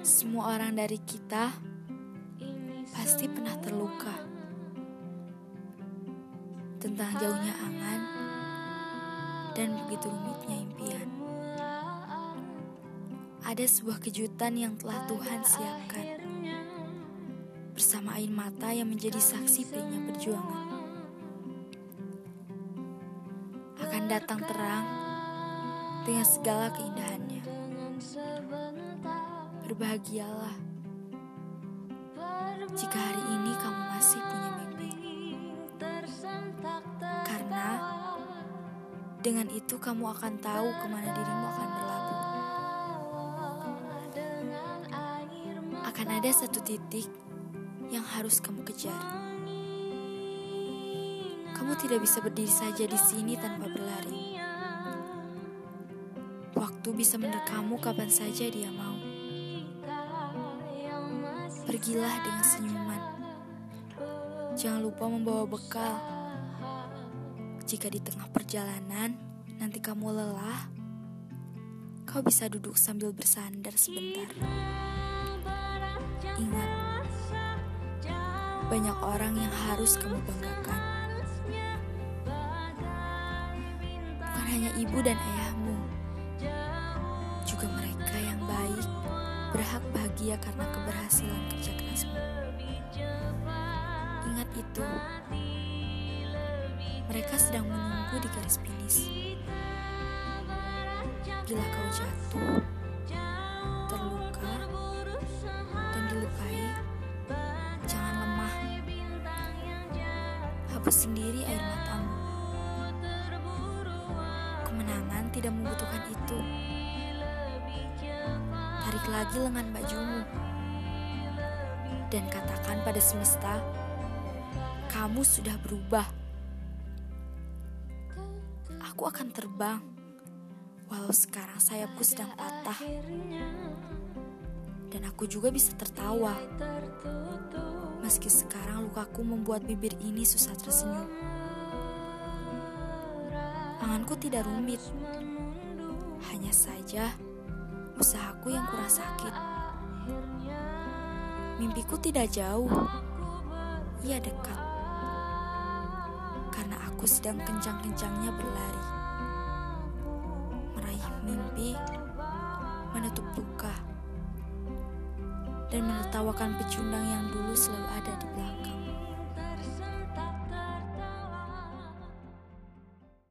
Semua orang dari kita pasti pernah terluka tentang jauhnya angan dan begitu rumitnya impian. Ada sebuah kejutan yang telah Tuhan siapkan bersama air mata yang menjadi saksi perihnya perjuangan. Akan datang terang dengan segala keindahannya. Berbahagialah jika hari ini kamu masih punya mimpi. Karena dengan itu kamu akan tahu ke mana dirimu akan berlabuh. Akan ada satu titik yang harus kamu kejar. Kamu tidak bisa berdiri saja di sini tanpa berlari. Waktu bisa menerkamu kapan saja dia mau. Pergilah dengan senyuman. Jangan lupa membawa bekal. Jika di tengah perjalanan nanti kamu lelah, kau bisa duduk sambil bersandar sebentar. Ingat, banyak orang yang harus kamu banggakan. Bukan hanya ibu dan ayahmu, juga mereka yang baik berhak bahagia karena keberhasilan itu, mereka sedang menunggu di garis finish. Bila kau jatuh, terluka, dan dilukai, jangan lemah. Hapus sendiri air matamu. Kemenangan tidak membutuhkan itu. Tarik lagi lengan bajumu. Dan katakan pada semesta, kamu sudah berubah. Aku akan terbang, walau sekarang sayapku sedang patah. Dan aku juga bisa tertawa, meski sekarang lukaku membuat bibir ini susah tersenyum. Anganku tidak rumit, hanya saja usahaku yang kurang sakit. Mimpiku tidak jauh, ia dekat. Karena aku sedang kencang-kencangnya berlari. Meraih mimpi, menutup luka, dan menertawakan pecundang yang dulu selalu ada di belakang.